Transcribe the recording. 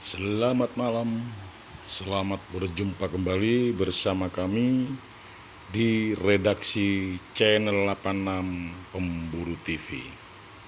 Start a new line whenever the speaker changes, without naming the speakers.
Selamat malam, selamat berjumpa kembali bersama kami di redaksi channel 86 Pemburu TV.